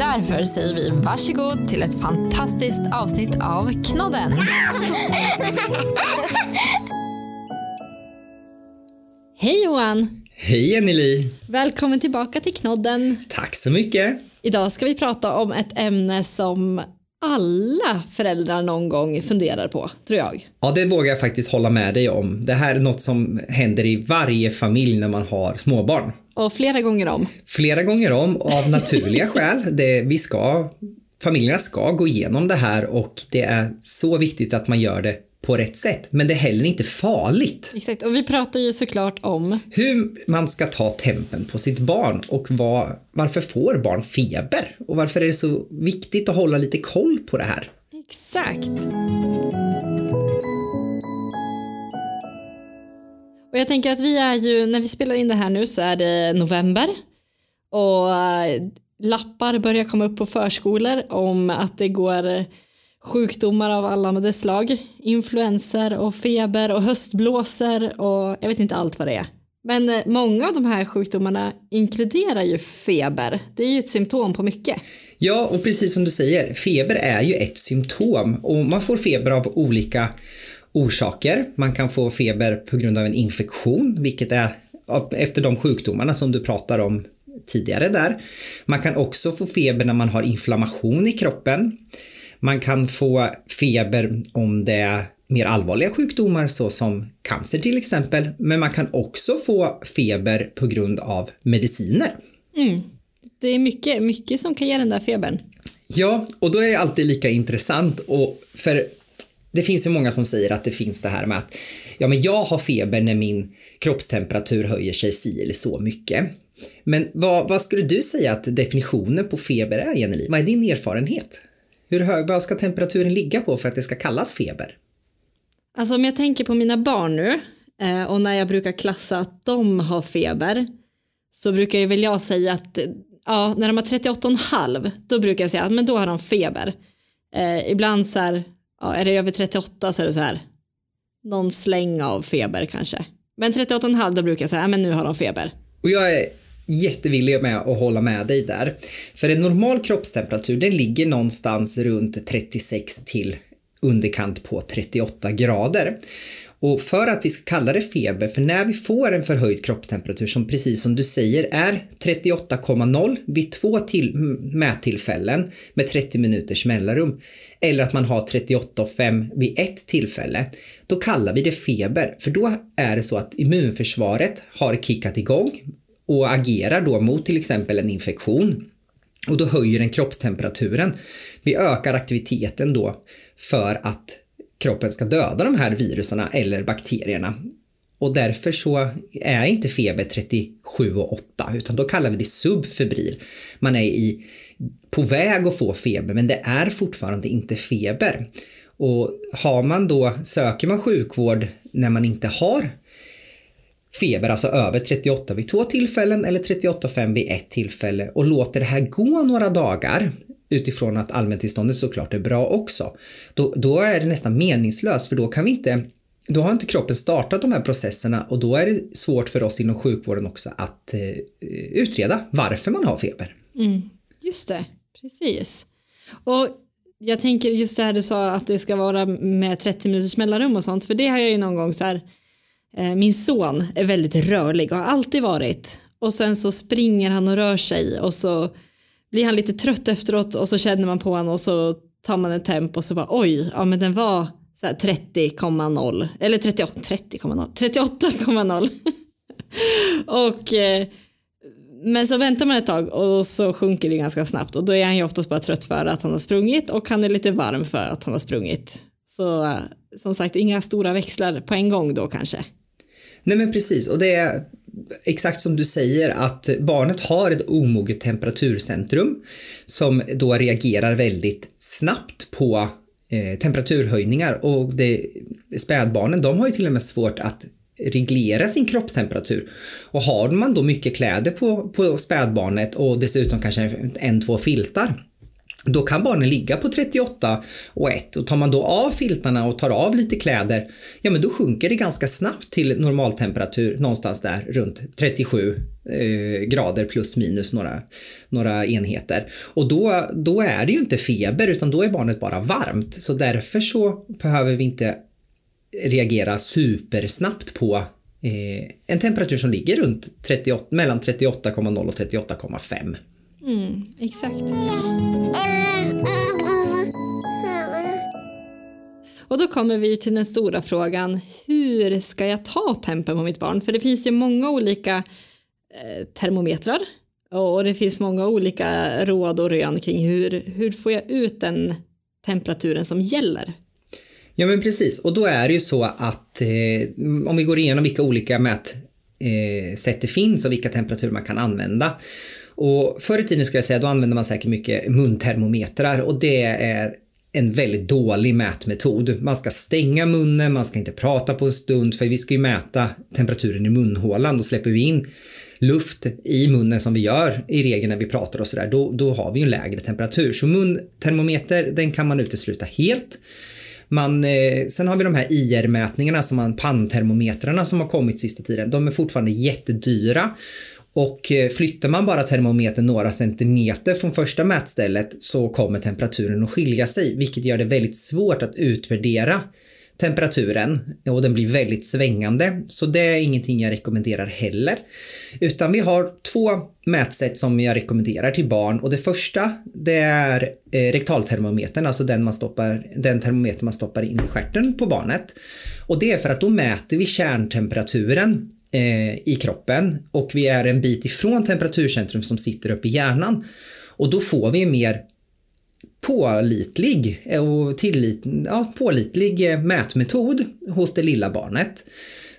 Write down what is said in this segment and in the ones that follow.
Därför säger vi varsågod till ett fantastiskt avsnitt av Knodden. Hej Johan! Hej Anneli! Välkommen tillbaka till Knodden. Tack så mycket! Idag ska vi prata om ett ämne som alla föräldrar någon gång funderar på, tror jag. Ja, det vågar jag faktiskt hålla med dig om. Det här är något som händer i varje familj när man har småbarn. Och flera gånger om. Flera gånger om, av naturliga skäl. Det, vi ska, familjerna ska gå igenom det här och det är så viktigt att man gör det på rätt sätt. Men det är heller inte farligt. Exakt, och vi pratar ju såklart om Hur man ska ta tempen på sitt barn och vad, varför får barn feber? Och varför är det så viktigt att hålla lite koll på det här? Exakt. Och jag tänker att vi är ju, när vi spelar in det här nu så är det november och eh, lappar börjar komma upp på förskolor om att det går eh, sjukdomar av alla med dess slag. Influenser och feber och höstblåsor och jag vet inte allt vad det är. Men eh, många av de här sjukdomarna inkluderar ju feber. Det är ju ett symptom på mycket. Ja, och precis som du säger, feber är ju ett symptom och man får feber av olika orsaker. Man kan få feber på grund av en infektion, vilket är efter de sjukdomarna som du pratar om tidigare där. Man kan också få feber när man har inflammation i kroppen. Man kan få feber om det är mer allvarliga sjukdomar såsom cancer till exempel, men man kan också få feber på grund av mediciner. Mm. Det är mycket, mycket som kan ge den där febern. Ja, och då är det alltid lika intressant och för det finns ju många som säger att det finns det här med att ja, men jag har feber när min kroppstemperatur höjer sig si eller så mycket. Men vad, vad skulle du säga att definitionen på feber är, Jenny? Vad är din erfarenhet? Hur hög, vad ska temperaturen ligga på för att det ska kallas feber? Alltså om jag tänker på mina barn nu eh, och när jag brukar klassa att de har feber så brukar jag väl jag säga att ja, när de har 38,5 då brukar jag säga att men då har de feber. Eh, ibland så här, ja, är det över 38 så är det så här någon släng av feber kanske. Men 38,5 då brukar jag säga, ja, men nu har de feber. Och jag är jättevillig med att hålla med dig där. För en normal kroppstemperatur den ligger någonstans runt 36 till underkant på 38 grader. Och för att vi ska kalla det feber, för när vi får en förhöjd kroppstemperatur som precis som du säger är 38,0 vid två till mättillfällen med 30 minuters mellanrum eller att man har 38,5 vid ett tillfälle, då kallar vi det feber. För då är det så att immunförsvaret har kickat igång och agerar då mot till exempel en infektion och då höjer den kroppstemperaturen. Vi ökar aktiviteten då för att kroppen ska döda de här viruserna eller bakterierna. Och därför så är inte feber 37 och 8 utan då kallar vi det subfebril. Man är i, på väg att få feber men det är fortfarande inte feber. Och har man då, söker man sjukvård när man inte har feber, alltså över 38 vid två tillfällen eller 38,5 vid ett tillfälle och låter det här gå några dagar utifrån att allmäntillståndet såklart är bra också, då, då är det nästan meningslöst för då kan vi inte då har inte kroppen startat de här processerna och då är det svårt för oss inom sjukvården också att eh, utreda varför man har feber. Mm, just det, precis. Och jag tänker just det här du sa att det ska vara med 30 minuters mellanrum och sånt, för det har jag ju någon gång så här Eh, min son är väldigt rörlig och har alltid varit. Och sen så springer han och rör sig och så blir han lite trött efteråt och så känner man på honom och så tar man en temp och så bara oj, ja men den var 30,0 eller 38,0 38,0 och eh, men så väntar man ett tag och så sjunker det ganska snabbt och då är han ju oftast bara trött för att han har sprungit och han är lite varm för att han har sprungit. Så eh, som sagt, inga stora växlar på en gång då kanske. Nej men precis och det är exakt som du säger att barnet har ett omoget temperaturcentrum som då reagerar väldigt snabbt på eh, temperaturhöjningar och det, spädbarnen de har ju till och med svårt att reglera sin kroppstemperatur. Och har man då mycket kläder på, på spädbarnet och dessutom kanske en, två filtar då kan barnen ligga på 38 och 1 och tar man då av filtarna och tar av lite kläder, ja men då sjunker det ganska snabbt till normaltemperatur någonstans där runt 37 eh, grader plus minus några, några enheter. Och då, då är det ju inte feber utan då är barnet bara varmt. Så därför så behöver vi inte reagera supersnabbt på eh, en temperatur som ligger runt 38, mellan 38,0 och 38,5. Mm, exakt. Och då kommer vi till den stora frågan, hur ska jag ta tempen på mitt barn? För det finns ju många olika eh, termometrar och det finns många olika råd och rön kring hur, hur får jag ut den temperaturen som gäller? Ja men precis och då är det ju så att eh, om vi går igenom vilka olika mätsätt eh, det finns och vilka temperaturer man kan använda och förr i tiden skulle jag säga då använde man säkert mycket muntermometrar och det är en väldigt dålig mätmetod. Man ska stänga munnen, man ska inte prata på en stund för vi ska ju mäta temperaturen i munhålan. Då släpper vi in luft i munnen som vi gör i regel när vi pratar och sådär, då, då har vi en lägre temperatur. Så muntermometer, den kan man utesluta helt. Man, eh, sen har vi de här IR-mätningarna, som man, panntermometrarna som har kommit sista tiden. De är fortfarande jättedyra och eh, flyttar man bara termometern några centimeter från första mätstället så kommer temperaturen att skilja sig, vilket gör det väldigt svårt att utvärdera temperaturen och den blir väldigt svängande. Så det är ingenting jag rekommenderar heller. Utan vi har två mätsätt som jag rekommenderar till barn och det första det är eh, rektaltermometern, alltså den, man stoppar, den termometer man stoppar in i stjärten på barnet. Och det är för att då mäter vi kärntemperaturen eh, i kroppen och vi är en bit ifrån temperaturcentrum som sitter uppe i hjärnan. Och då får vi en mer pålitlig eh, och tillit, ja, pålitlig eh, mätmetod hos det lilla barnet.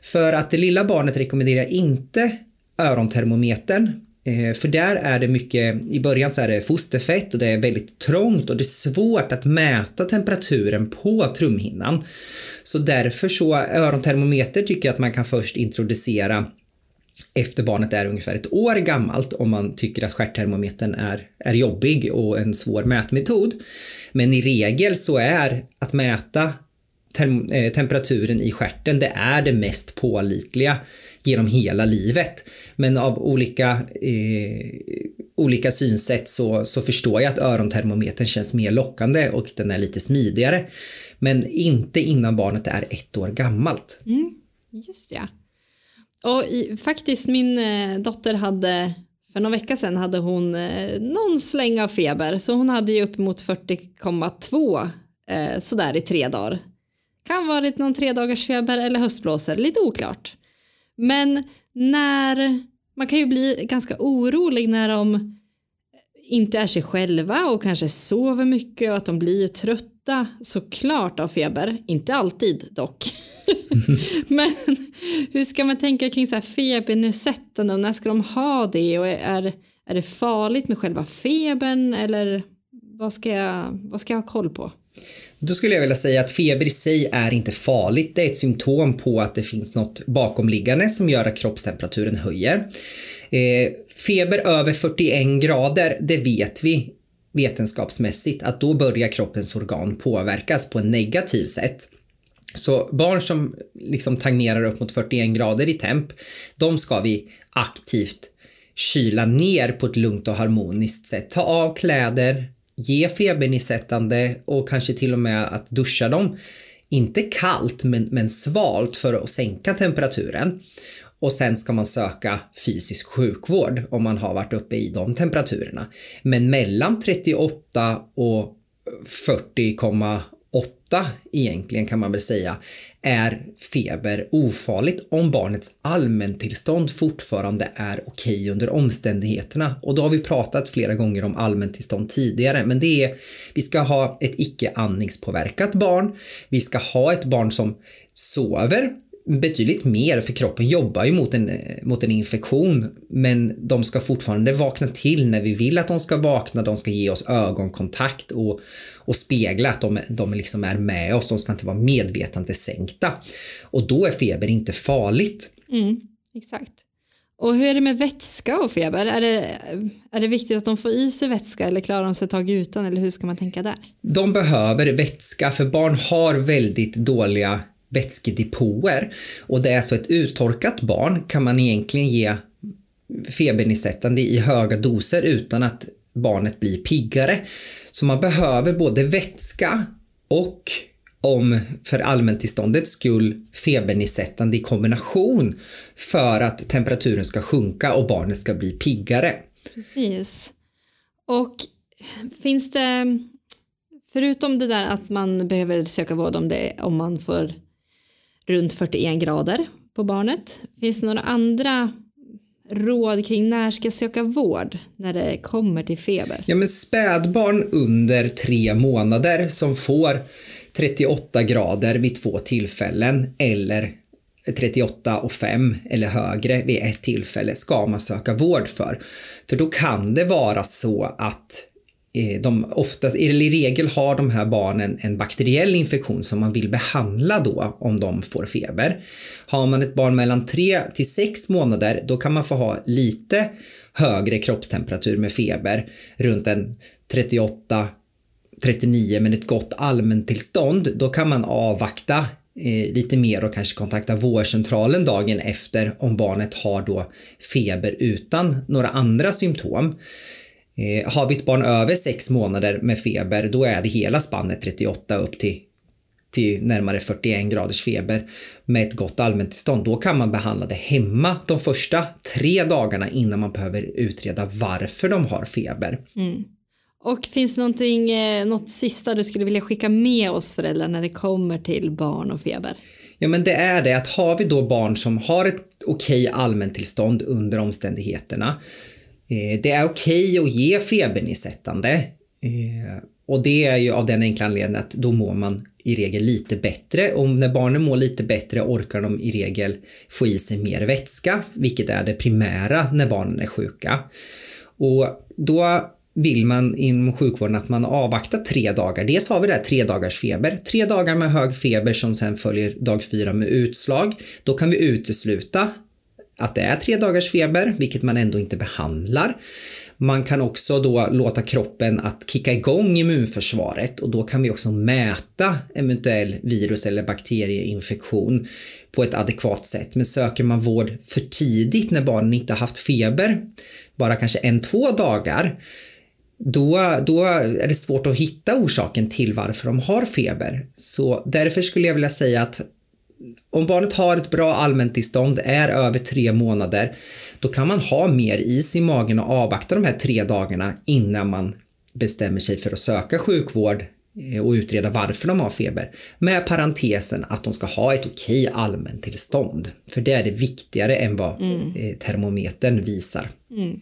För att det lilla barnet rekommenderar inte örontermometern Eh, för där är det mycket, i början så är det fosterfett och det är väldigt trångt och det är svårt att mäta temperaturen på trumhinnan. Så därför så örontermometer tycker jag att man kan först introducera efter barnet är ungefär ett år gammalt om man tycker att stjärttermometern är, är jobbig och en svår mätmetod. Men i regel så är att mäta tem eh, temperaturen i stjärten, det är det mest pålitliga genom hela livet. Men av olika, eh, olika synsätt så, så förstår jag att örontermometern känns mer lockande och den är lite smidigare. Men inte innan barnet är ett år gammalt. Mm, just ja. Och i, faktiskt min eh, dotter hade för någon vecka sedan hade hon eh, någon släng av feber så hon hade ju uppemot 40,2 eh, sådär i tre dagar. Kan varit någon tre dagars feber eller höstblåsor, lite oklart. Men när man kan ju bli ganska orolig när de inte är sig själva och kanske sover mycket och att de blir trötta såklart av feber, inte alltid dock. Men hur ska man tänka kring så här febernedsättande och när ska de ha det och är, är det farligt med själva febern eller vad ska, jag, vad ska jag ha koll på? Då skulle jag vilja säga att feber i sig är inte farligt. Det är ett symptom på att det finns något bakomliggande som gör att kroppstemperaturen höjer. Eh, feber över 41 grader, det vet vi vetenskapsmässigt att då börjar kroppens organ påverkas på ett negativt sätt. Så barn som liksom tangerar upp mot 41 grader i temp, de ska vi aktivt kyla ner på ett lugnt och harmoniskt sätt. Ta av kläder, ge febernedsättande och kanske till och med att duscha dem. Inte kallt men, men svalt för att sänka temperaturen. Och sen ska man söka fysisk sjukvård om man har varit uppe i de temperaturerna. Men mellan 38 och 8 egentligen kan man väl säga är feber ofarligt om barnets allmäntillstånd fortfarande är okej under omständigheterna. Och då har vi pratat flera gånger om allmäntillstånd tidigare, men det är vi ska ha ett icke andningspåverkat barn. Vi ska ha ett barn som sover betydligt mer för kroppen jobbar ju mot en, mot en infektion men de ska fortfarande vakna till när vi vill att de ska vakna, de ska ge oss ögonkontakt och, och spegla att de, de liksom är med oss, de ska inte vara medvetandesänkta. Och då är feber inte farligt. Mm, exakt. Och hur är det med vätska och feber? Är det, är det viktigt att de får i sig vätska eller klarar de sig ett tag utan eller hur ska man tänka där? De behöver vätska för barn har väldigt dåliga vätskedepåer och det är så ett uttorkat barn kan man egentligen ge febernedsättande i höga doser utan att barnet blir piggare. Så man behöver både vätska och om för allmäntillståndets skull febernedsättande i kombination för att temperaturen ska sjunka och barnet ska bli piggare. Precis. Och finns det, förutom det där att man behöver söka vård om, det, om man får runt 41 grader på barnet, finns det några andra råd kring när ska jag söka vård när det kommer till feber? Ja men spädbarn under tre månader som får 38 grader vid två tillfällen eller 38 och 5 eller högre vid ett tillfälle ska man söka vård för. För då kan det vara så att Eh, de oftast, eller i regel har de här barnen en bakteriell infektion som man vill behandla då om de får feber. Har man ett barn mellan 3 till 6 månader då kan man få ha lite högre kroppstemperatur med feber runt en 38 39 men ett gott allmäntillstånd, då kan man avvakta eh, lite mer och kanske kontakta vårdcentralen dagen efter om barnet har då feber utan några andra symptom. Eh, har vi ett barn över 6 månader med feber, då är det hela spannet 38 upp till till närmare 41 graders feber med ett gott allmäntillstånd, då kan man behandla det hemma de första tre dagarna innan man behöver utreda varför de har feber. Mm. Och finns det någonting, eh, något sista du skulle vilja skicka med oss föräldrar när det kommer till barn och feber? Ja men det är det att har vi då barn som har ett okej allmäntillstånd under omständigheterna. Eh, det är okej att ge febernedsättande. Eh, och det är ju av den enkla anledningen att då mår man i regel lite bättre. Och när barnen mår lite bättre orkar de i regel få i sig mer vätska, vilket är det primära när barnen är sjuka. Och då vill man inom sjukvården att man avvaktar tre dagar. Dels har vi det här tre dagars feber, tre dagar med hög feber som sen följer dag fyra med utslag. Då kan vi utesluta att det är tre dagars feber, vilket man ändå inte behandlar. Man kan också då låta kroppen att kicka igång immunförsvaret och då kan vi också mäta eventuell virus eller bakterieinfektion på ett adekvat sätt. Men söker man vård för tidigt när barnen inte haft feber, bara kanske en, två dagar, då, då är det svårt att hitta orsaken till varför de har feber. Så därför skulle jag vilja säga att om barnet har ett bra allmäntillstånd, är över tre månader, då kan man ha mer is i magen och avvakta de här tre dagarna innan man bestämmer sig för att söka sjukvård eh, och utreda varför de har feber. Med parentesen att de ska ha ett okej allmäntillstånd. För det är det viktigare än vad mm. Eh, termometern visar. Mm.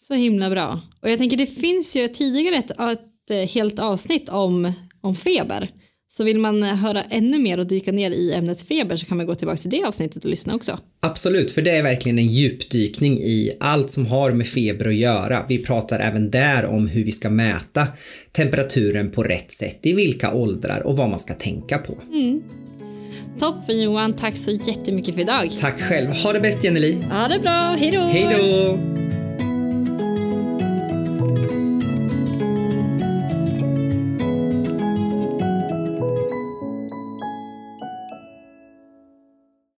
Så himla bra. Och jag tänker det finns ju tidigare ett, ett helt avsnitt om, om feber. Så vill man eh, höra ännu mer och dyka ner i ämnet feber så kan man gå tillbaka till det avsnittet och lyssna också. Absolut, för det är verkligen en djupdykning i allt som har med feber att göra. Vi pratar även där om hur vi ska mäta temperaturen på rätt sätt, i vilka åldrar och vad man ska tänka på. Mm. Toppen Johan, tack så jättemycket för idag. Tack själv. Ha det bäst Jenneli. Ha det bra, hej då. Hej då.